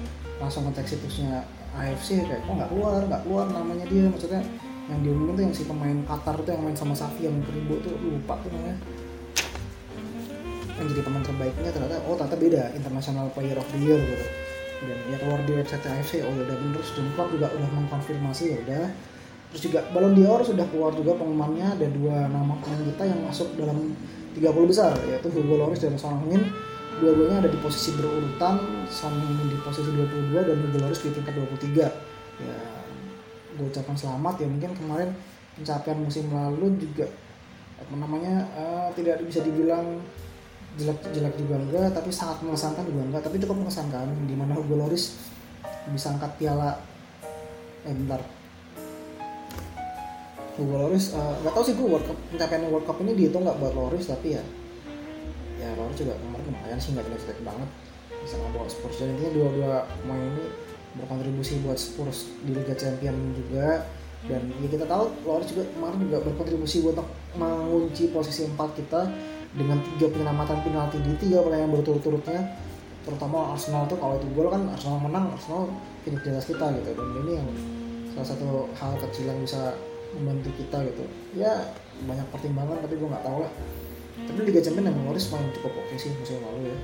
langsung ngecek situsnya AFC kayak kok nggak keluar nggak keluar namanya dia. Maksudnya yang diumumin tuh yang si pemain Qatar tuh yang main sama Safi yang keribu tuh lupa tuh namanya. Yang jadi teman terbaiknya ternyata oh ternyata beda International Player of the Year gitu. Dan ya keluar di website AFC oh ya udah bener dan klub juga udah mengkonfirmasi ya udah. Terus juga Ballon d'Or sudah keluar juga pengumumannya ada dua nama pemain kita yang masuk dalam 30 besar yaitu Hugo Lloris dan Son Heung-min dua-duanya ada di posisi berurutan Son di posisi 22 dan Lloris di tingkat 23 ya gue ucapkan selamat. Ya mungkin kemarin pencapaian musim lalu juga apa namanya uh, tidak bisa dibilang jelek-jelek juga enggak tapi sangat mengesankan juga enggak tapi cukup mengesankan di mana Hugo Loris bisa angkat piala eh bentar. Hugo Loris uh, nggak tahu sih gue World Cup pencapaian World Cup ini dihitung nggak buat Loris tapi ya ya Loris juga lumayan sih nggak jelek banget. Bisa bawa Spurs. Dan intinya dua-dua pemain ini berkontribusi buat Spurs di Liga Champion juga. Dan ya kita tahu Loris juga kemarin juga berkontribusi buat mengunci posisi empat kita dengan tiga penyelamatan penalti di tiga pertandingan berturut-turutnya. Terutama Arsenal tuh kalau itu gol kan Arsenal menang Arsenal finish jelas kita gitu. Dan ini yang salah satu hal kecil yang bisa membantu kita gitu. Ya banyak pertimbangan tapi gue nggak tahu lah tapi Liga Champion yang Loris main cukup oke sih musim lalu ya.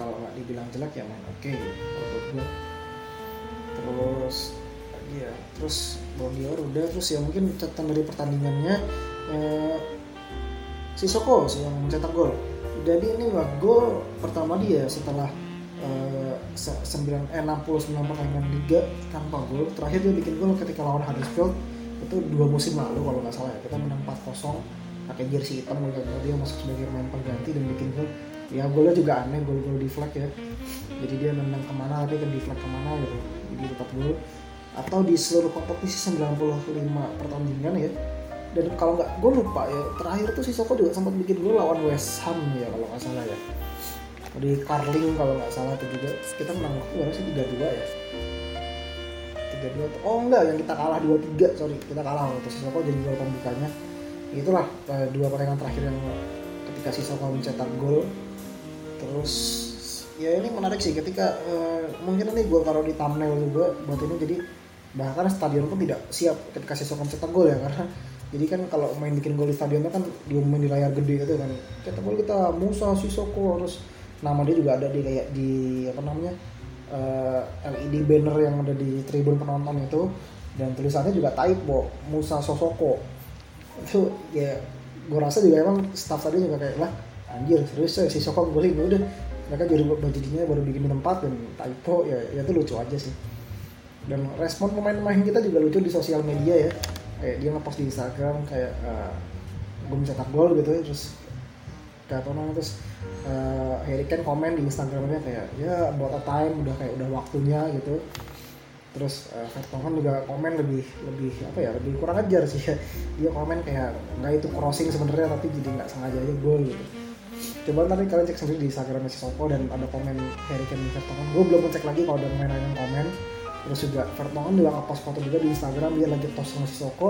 Kalau nggak dibilang jelek ya main oke gitu kalau buat gue terus iya terus Bordior udah terus ya mungkin catatan dari pertandingannya eh, si Soko sih yang mencetak gol. Jadi ini lah gol pertama dia setelah eh, 9, eh, 69 pertandingan liga tanpa gol. Terakhir dia bikin gol ketika lawan Huddersfield itu dua musim lalu kalau nggak salah ya. Kita menang 4-0 pakai jersey hitam gitu. Dia masuk sebagai pemain pengganti dan bikin gol. Ya golnya juga aneh gol-gol di flag ya. Jadi dia nendang ke mana tapi kan di flag ke mana gitu. Jadi tetap gol. Atau di seluruh kompetisi 95 pertandingan ya. Dan kalau nggak gue lupa ya terakhir tuh si Soko juga sempat bikin gol lawan West Ham ya kalau nggak salah ya. Di Carling kalau nggak salah itu juga. Kita menang waktu berapa sih? tiga dua ya? tiga dua oh enggak yang kita kalah dua tiga sorry. Kita kalah waktu si Soko jadi gol pembukanya itulah eh, dua pertandingan terakhir yang ketika si Soko mencetak gol. Terus ya ini menarik sih ketika uh, mungkin nanti gue taruh di thumbnail juga buat ini. Jadi bahkan stadion pun tidak siap ketika Sisoko mencetak gol ya karena jadi kan kalau main bikin gol di stadionnya kan diumumin di layar gede gitu kan. Cetak gol kita Musa Sisoko terus nama dia juga ada di kayak di apa namanya uh, LED banner yang ada di tribun penonton itu. Dan tulisannya juga typo Musa Sosoko itu ya gue rasa juga emang staff tadi juga kayak lah anjir serius ya si Soko golin udah. Mereka jadi jadinya baru bikin tempat dan typo ya, ya itu lucu aja sih. Dan respon pemain-pemain kita juga lucu di sosial media ya. Kayak dia ngepost di Instagram kayak uh, gue mencetak gol gitu ya terus kayak apa terus uh, Harry Kane komen di Instagramnya kayak ya buat a time udah kayak udah waktunya gitu terus uh, Vertonghen juga komen lebih lebih apa ya lebih kurang ajar sih. Dia komen kayak nggak itu crossing sebenarnya tapi jadi nggak sengaja aja gol gitu. Coba nanti kalian cek sendiri di Instagram Soko dan ada komen Harry Kane Vertonghen gue belum ngecek lagi kalau ada pemain yang komen. Terus juga Vertonghen juga ngepost foto juga di Instagram dia lagi post sama Soko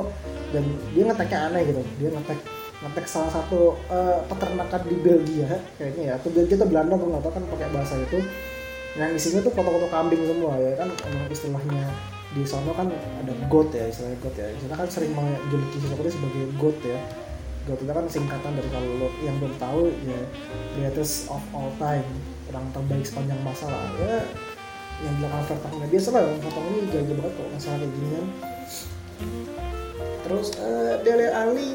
dan dia ngeteknya aneh gitu. Dia ngetek ngetek salah satu uh, peternakan di Belgia kayaknya ya. Atau Belgia atau Belanda gue nggak tahu kan pakai bahasa itu yang isinya tuh foto-foto kambing semua ya kan? Emang istilahnya di sana kan ada goat ya istilahnya goat ya. Istilahnya kan sering menjuluki sesuatu sebagai goat ya. Goat itu kan singkatan dari kalau lo yang belum tahu ya greatest of all time orang terbaik sepanjang masa lah. Ya yang bilang Vertonghen nah, biasa lah Vertonghen ini jago banget kok masalah kayak gini kan. Terus uh, Dele Ali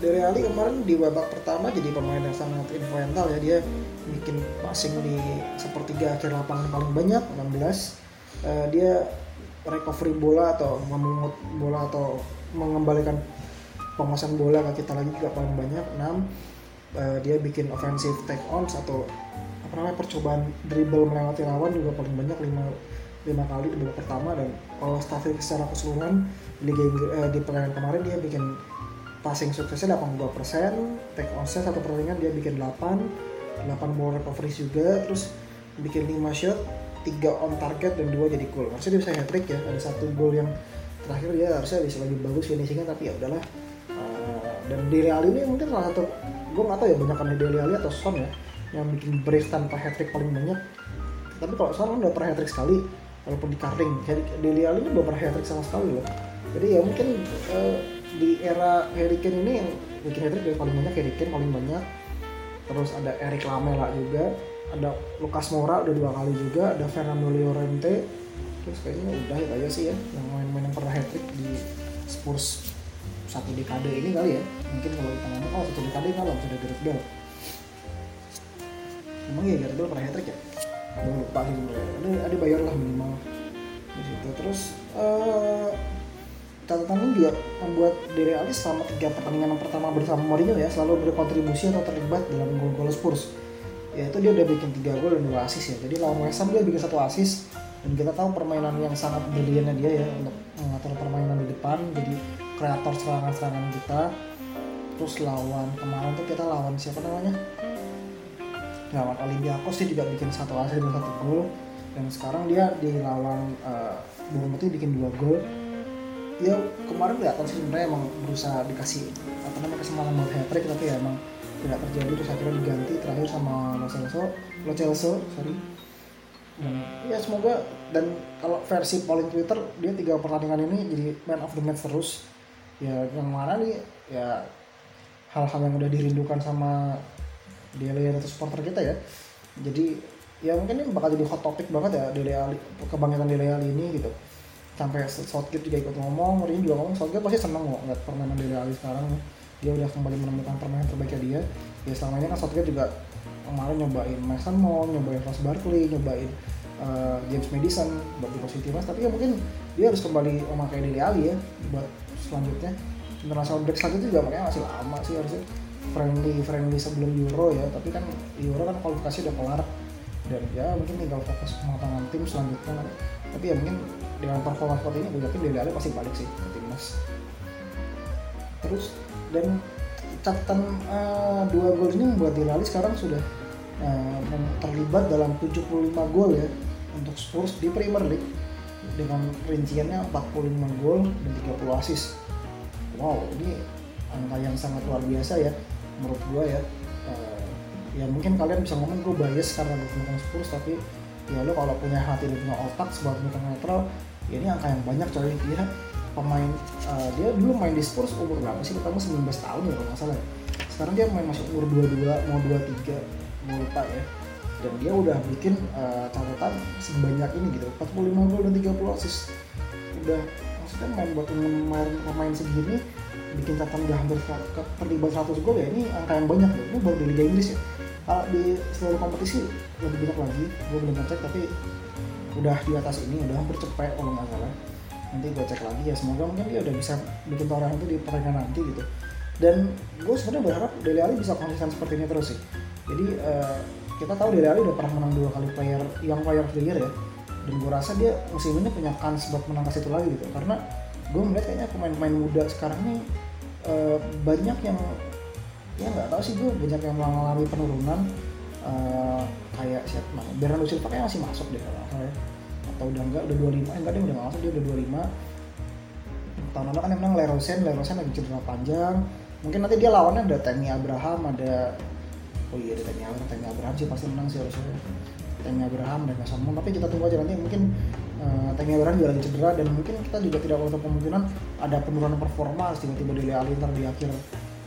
Dele Ali kemarin di babak pertama jadi pemain yang sangat influential ya dia bikin passing di sepertiga akhir lapangan paling banyak 16 uh, eh, dia recovery bola atau memungut bola atau mengembalikan penguasaan bola ke kita lagi juga paling banyak 6 uh, eh, dia bikin offensive take on atau apa namanya percobaan dribble melewati lawan juga paling banyak 5 lima kali di babak pertama. Dan kalau statistik secara keseluruhan di game uh, di pertandingan kemarin dia bikin passing suksesnya 82% take on set satu pertandingan dia bikin 8 8 ball recovery juga terus bikin 5 shot 3 on target dan 2 jadi goal harusnya dia bisa hat trick ya ada satu goal yang terakhir dia harusnya bisa lebih bagus finishingnya tapi ya udahlah. Uh, dan Dele Alli ini mungkin salah satu gue nggak tahu ya banyak kan Dele Alli atau Son ya yang bikin brace tanpa hat trick paling banyak. Tapi kalau Son kan udah pernah hat trick sekali walaupun di carding Dele Alli ini belum pernah hat trick sama sekali loh. Jadi ya mungkin uh, di era Harry ini yang bikin hat trick paling banyak Harry paling banyak terus ada Eric Lamela juga ada Lucas Moura udah dua kali juga ada Fernando Llorente. Terus kayaknya udah itu aja sih ya yang main-main yang pernah hat trick di Spurs satu dekade ini kali ya. Mungkin kalau kita ngomong oh satu dekade kalau sudah Gareth Bale. Emang ya Gareth Bale pernah hat trick ya? Gue lupa sih ada ada bayar lah minimal. Di situ. Terus uh, catatan ini juga membuat Dele Alli selama tiga pertandingan yang pertama bersama Mourinho ya selalu berkontribusi atau terlibat dalam gol-gol Spurs. Yaitu dia udah bikin tiga gol dan dua asis ya. Jadi lawan West Ham dia bikin satu asis dan kita tahu permainan yang sangat briliannya dia ya untuk mengatur permainan di depan. Jadi kreator serangan-serangan kita. Terus lawan kemarin tuh kita lawan siapa namanya? Lawan Olympiakos dia juga bikin satu asis dan satu gol. Dan sekarang dia di lawan uh, Bournemouth bikin dua gol ya kemarin kelihatan sih sebenarnya emang berusaha dikasih apa namanya kesempatan buat hat trick tapi ya emang tidak terjadi terus akhirnya diganti terakhir sama Lo Celso Lo Celso sorry. Dan ya semoga dan kalau versi polling Twitter dia tiga pertandingan ini jadi man of the match terus. Ya yang mana nih ya hal-hal yang udah dirindukan sama Dele atau supporter kita ya. Jadi ya mungkin ini bakal jadi hot topic banget ya Dele Ali kebangkitan Dele Ali ini gitu sampai Southgate juga ikut ngomong Mourinho juga ngomong Southgate pasti seneng kok ngeliat permainan Dele Alli sekarang. Dia udah kembali menemukan permainan terbaiknya dia. Ya selama ini kan Southgate juga kemarin nyobain Mason Mount nyobain Ross Barkley nyobain uh, James Madison buat di posisi tapi ya mungkin dia harus kembali memakai Dele Alli ya buat selanjutnya. International break selanjutnya juga makanya masih lama sih harusnya. Friendly friendly sebelum Euro ya. Tapi kan Euro kan kualifikasi udah kelar dan ya mungkin tinggal fokus pematangan tim selanjutnya. Kan tapi ya mungkin dengan performa seperti ini gue yakin Dele Alli pasti balik sih ke timnas. Terus dan catatan uh, dua gol ini membuat Dele Alli sekarang sudah uh, terlibat dalam 75 gol ya untuk Spurs di Premier League dengan rinciannya 45 gol dan 30 assist. Wow ini angka yang sangat luar biasa ya menurut gue ya. Uh, ya mungkin kalian bisa ngomong gue bias karena gue mendukung Spurs tapi ya lo kalau punya hati dan punya otak sebagai pemain netral ya ini angka yang banyak coy. Dia pemain uh, dia dulu main di Spurs umur berapa sih? Pertama 19 tahun ya kalau nggak salah ya. sekarang dia main masuk umur 22 mau 23 mau lupa ya. Dan dia udah bikin uh, catatan sebanyak ini gitu 45 gol dan 30 assist udah maksudnya main buat pemain pemain segini bikin catatan udah hampir terlibat 100 gol ya ini angka yang banyak loh. Ini baru di Liga Inggris ya kalau di seluruh kompetisi lebih banyak lagi. Gue belum ngecek tapi udah di atas ini udah hampir cepet kalau nggak salah. Nanti gue cek lagi ya semoga mungkin dia udah bisa bikin toren itu di pertandingan nanti gitu. Dan gue sebenarnya berharap Dele Alli bisa konsisten seperti ini terus sih. Jadi uh, kita tahu Dele Alli udah pernah menang dua kali player yang player of ya. Dan gue rasa dia musim ini punya kans buat menang ke situ lagi gitu. Karena gue melihat kayaknya pemain-pemain muda sekarang ini uh, banyak yang ya nggak tahu sih gue banyak yang mengalami penurunan uh, kayak siapa Bernardo Silva kayaknya masih masuk deh kalau ya. Atau udah enggak udah 25 eh, enggak dia udah masuk dia udah 25 tahun lalu kan yang menang Lerosen Lerosen lagi cedera panjang. Mungkin nanti dia lawannya ada Temi Abraham ada oh iya ada Temi Abraham Temi Abraham sih pasti menang sih harusnya. Temi Abraham dan Kasamo tapi kita tunggu aja nanti mungkin uh, Temi Abraham juga lagi cedera dan mungkin kita juga tidak untuk kemungkinan ada penurunan performa tiba-tiba di Leali ntar di akhir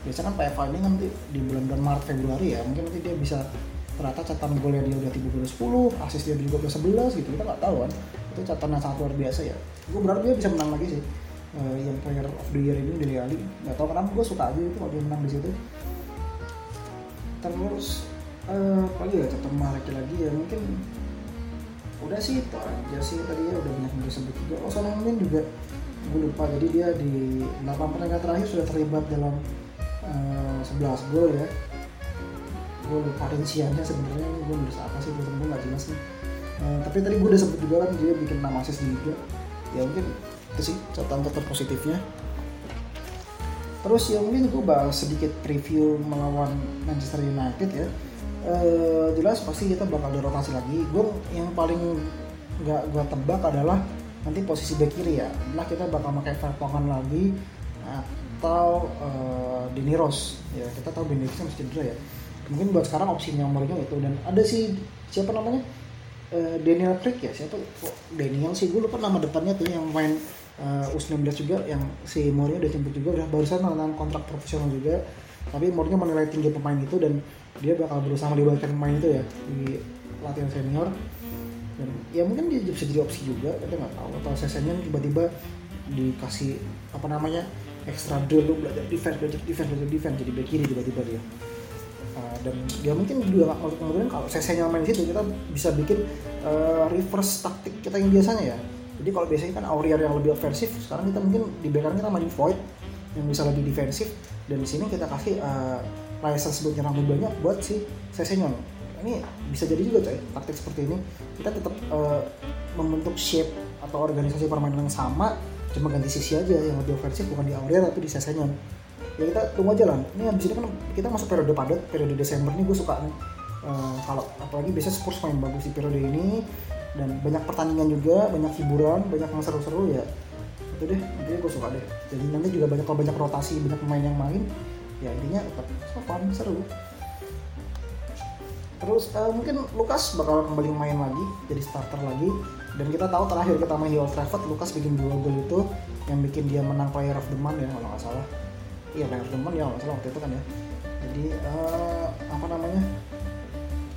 biasa kan PFA ini nanti di bulan-bulan Maret Februari ya mungkin nanti dia bisa ternyata catatan golnya dia udah tiba udah 10 asis dia juga udah 11 gitu kita nggak tahu kan. Itu catatan yang sangat luar biasa ya. Gue berharap dia bisa menang lagi sih. Uh, yang player of the year ini dari Ali nggak tahu kenapa gue suka aja itu kalau dia menang di situ. Terus uh, apa lagi ya catatan menarik lagi ya mungkin udah sih itu aja sih. Tadi ya udah banyak yang disebut juga. Oh sama mungkin juga gue lupa jadi dia di 8 pertandingan terakhir sudah terlibat dalam uh, eh, 11 gol ya. Gue lupa sebenarnya gue nulis apa sih? Gue nggak jelas nih uh, tapi tadi gue udah sebut juga kan dia bikin nama asis liga. Ya mungkin itu sih catatan positifnya. Terus ya mungkin gue bahas sedikit preview melawan Manchester United ya. Uh, jelas pasti kita bakal dirotasi lagi. Gue yang paling nggak gue tebak adalah nanti posisi back kiri ya. Nah kita bakal pakai Vertonghen lagi atau uh, Rose. Ya kita tahu Dini Rose masih cedera ya. Mungkin buat sekarang opsinya Mourinho itu. Dan ada si siapa namanya? Uh, Daniel Craig ya? Siapa kok Daniel sih. Gue lupa nama depannya tuh yang main uh, U19 juga yang si Mourinho udah jemput juga. Udah barusan tanda kontrak profesional juga. Tapi Mourinho menilai tinggi pemain itu dan dia bakal berusaha melibatkan pemain itu ya di latihan senior. Dan ya mungkin dia bisa jadi opsi juga kita nggak tahu. Atau sesennya tiba-tiba dikasih apa namanya extra dulu belajar defense belajar defense belajar defense jadi back kiri tiba-tiba dia. Uh, dan dia mungkin juga kemudian kalau CC-nya main di situ kita bisa bikin uh, reverse taktik kita yang biasanya ya. Jadi kalau biasanya kan Aurier yang lebih ofensif sekarang kita mungkin di backup kita main Void yang bisa lebih defensif dan di sini kita kasih uh, license buat nyerang lebih banyak buat si CC-nya ini bisa jadi juga coy taktik seperti ini. Kita tetap uh, membentuk shape atau organisasi permainan yang sama cuma ganti sisi aja yang lebih ofensif bukan di Aurier tapi di CC-nya ya kita tunggu aja lah. Ini abis ini kan kita masuk periode padat periode Desember nih gue suka nih uh, kalau apalagi biasanya Spurs main bagus di periode ini dan banyak pertandingan juga banyak hiburan banyak yang seru-seru ya. Itu deh intinya gue suka deh. Jadi nanti juga banyak kalau banyak rotasi banyak pemain yang main ya intinya tetap so fun seru. Terus uh, mungkin Lukas bakal kembali main lagi jadi starter lagi dan kita tahu terakhir kita main di Old Trafford Lukas bikin dua gol itu yang bikin dia menang Player of the Month ya kalau nggak salah. Iya layar teman ya masalah waktu itu kan ya. Jadi uh, apa namanya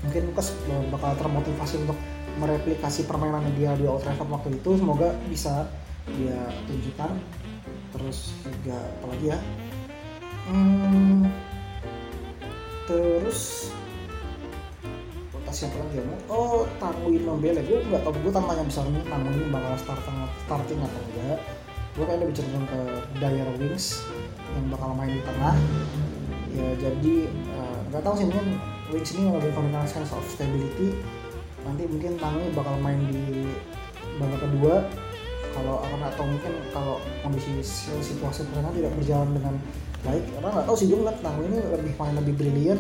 mungkin Lukas bakal termotivasi untuk mereplikasi permainan dia di Old Trafford waktu itu. Semoga bisa dia tunjukkan. Terus juga apalagi ya? Hmm, terus siapa lagi ya oh Tanguin Membele gue nggak tau gue tantangan besarnya Tanguin bakal starting starting atau enggak. Gue kayaknya lebih cenderung ke Dyer Wings yang bakal main di tengah. Ya jadi eh, nggak uh, tahu sih mungkin Wings ini lebih fundamental sense of stability. Nanti mungkin Tangi bakal main di babak kedua. Kalau akan atau mungkin kalau kondisi situasi pertandingan tidak berjalan dengan baik karena nggak tahu sih gue ngeliat ini lebih main lebih brilian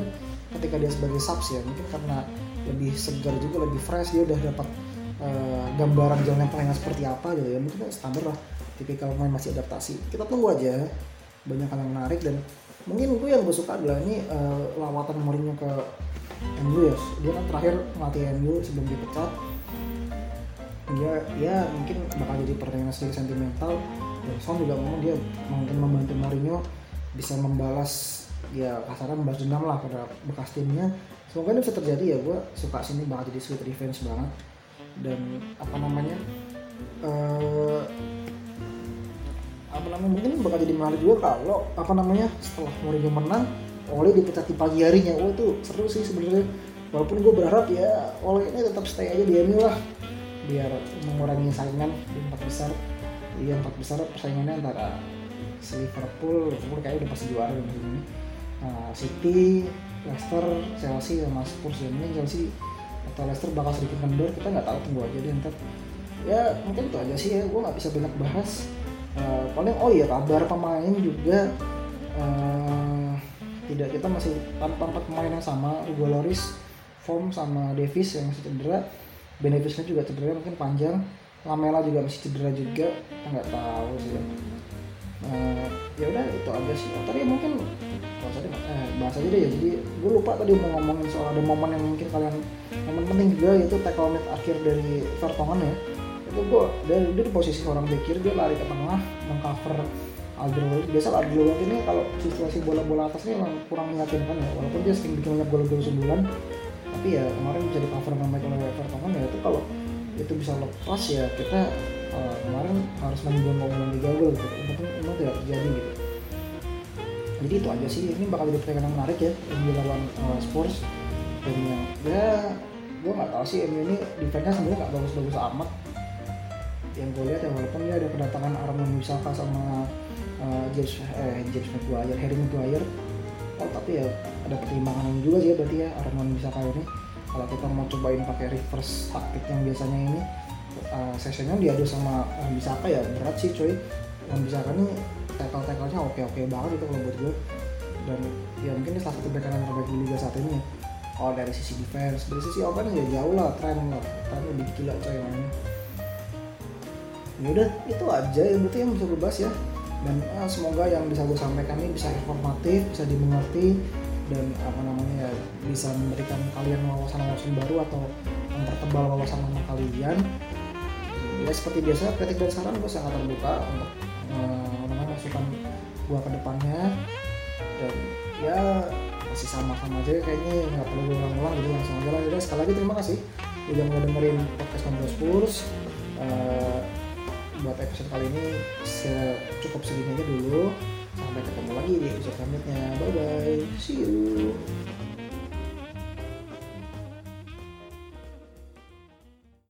ketika dia sebagai subs ya. Mungkin karena lebih segar juga lebih fresh dia udah dapat uh, gambaran jalan pertandingan seperti apa gitu ya. Mungkin standar lah tipikal pemain masih adaptasi. Kita tunggu aja banyak hal yang menarik dan mungkin gue yang gue suka adalah ini uh, lawatan Mourinho ke MU ya. Dia kan terakhir melatih MU sebelum dipecat. Dia ya mungkin bakal jadi pertanyaan sedikit sentimental. Dan Son juga ngomong dia mungkin membantu Mourinho bisa membalas ya kasarnya membalas dendam lah pada bekas timnya semoga ini bisa terjadi ya gue suka sini banget jadi sweet revenge banget. Dan apa namanya uh, apa namanya mungkin bakal jadi menarik juga kalau apa namanya setelah Mourinho menang Oleh dipecat di pagi harinya. Oh itu seru sih sebenarnya. Walaupun gue berharap ya Oleh ini tetap stay aja di MU lah. Biar mengurangi saingan di empat besar. Di empat besar persaingannya antara Liverpool Liverpool kayaknya udah pasti juara musim ini. Nah, City Leicester Chelsea sama Spurs ya mungkin Chelsea atau Leicester bakal sedikit kendor kita nggak tahu tunggu aja deh ntar. Ya mungkin itu aja sih ya gue nggak bisa banyak bahas. Uh, paling oh iya kabar pemain juga uh, tidak kita masih tanpa empat pemain yang sama Hugo Loris Form sama Davis yang masih cedera. Benevisnya juga cedera mungkin panjang. Lamela juga masih cedera juga nggak tahu sih. Uh, ya udah itu aja sih. Oh, tadi mungkin bahas aja, eh, bahas aja deh ya jadi gue lupa tadi mau ngomongin soal ada momen yang mungkin kalian momen penting juga yaitu tackle menit akhir dari Vertonghen ya. Itu gue dari dia di posisi seorang back kiri dia lari ke tengah mengcover Alderweireld biasa Alderweireld ini kalau situasi bola-bola atas ini emang kurang meyakinkan ya walaupun dia sering bikin banyak gol-gol sebulan. Tapi ya kemarin bisa di cover sama Michael Everton ya itu kalau itu bisa lepas ya kita uh, kemarin harus membuang ngomong tiga gol gitu. Itu memang tidak terjadi gitu jadi itu aja sih ini bakal jadi pertandingan menarik ya yang dilawan uh, Spurs. Dan yang ya gue nggak tahu sih MU ini defense-nya sebenarnya nggak bagus-bagus amat. Yang gue lihat ya walaupun dia ada kedatangan Armand Wisaka sama uh, James eh James Maguire, Harry Maguire. Oh tapi ya ada pertimbangan juga sih ya berarti ya Armand Wisaka ini. Kalau kita mau cobain pakai reverse taktik yang biasanya ini uh, sessionnya diadu sama Bisaka ya berat sih coy. Yang Bisaka ini tackle tacklenya oke oke banget itu kalau buat gue. Dan ya mungkin ini salah satu back yang terbaik di liga saat ini. Ya oh dari sisi defense dari sisi offense ya jauh lah tren lah. Tren lebih gila coy mainnya. Ya udah itu aja yang berarti yang bisa gue bahas ya. Dan uh, semoga yang bisa gue sampaikan ini bisa informatif bisa dimengerti dan apa namanya ya bisa memberikan kalian wawasan-wawasan baru atau mempertebal wawasan nama kalian. Ya seperti biasa kritik dan saran gue sangat terbuka untuk uh, masukan gue ke depannya. Dan ya masih sama-sama aja kayaknya nggak perlu ulang-ulang gitu langsung aja lah. Jadi sekali lagi terima kasih udah mau dengerin podcast Ngobrol Spurs. Uh, buat episode kali ini cukup segini aja dulu. Sampai ketemu lagi di episode selanjutnya. Bye bye see you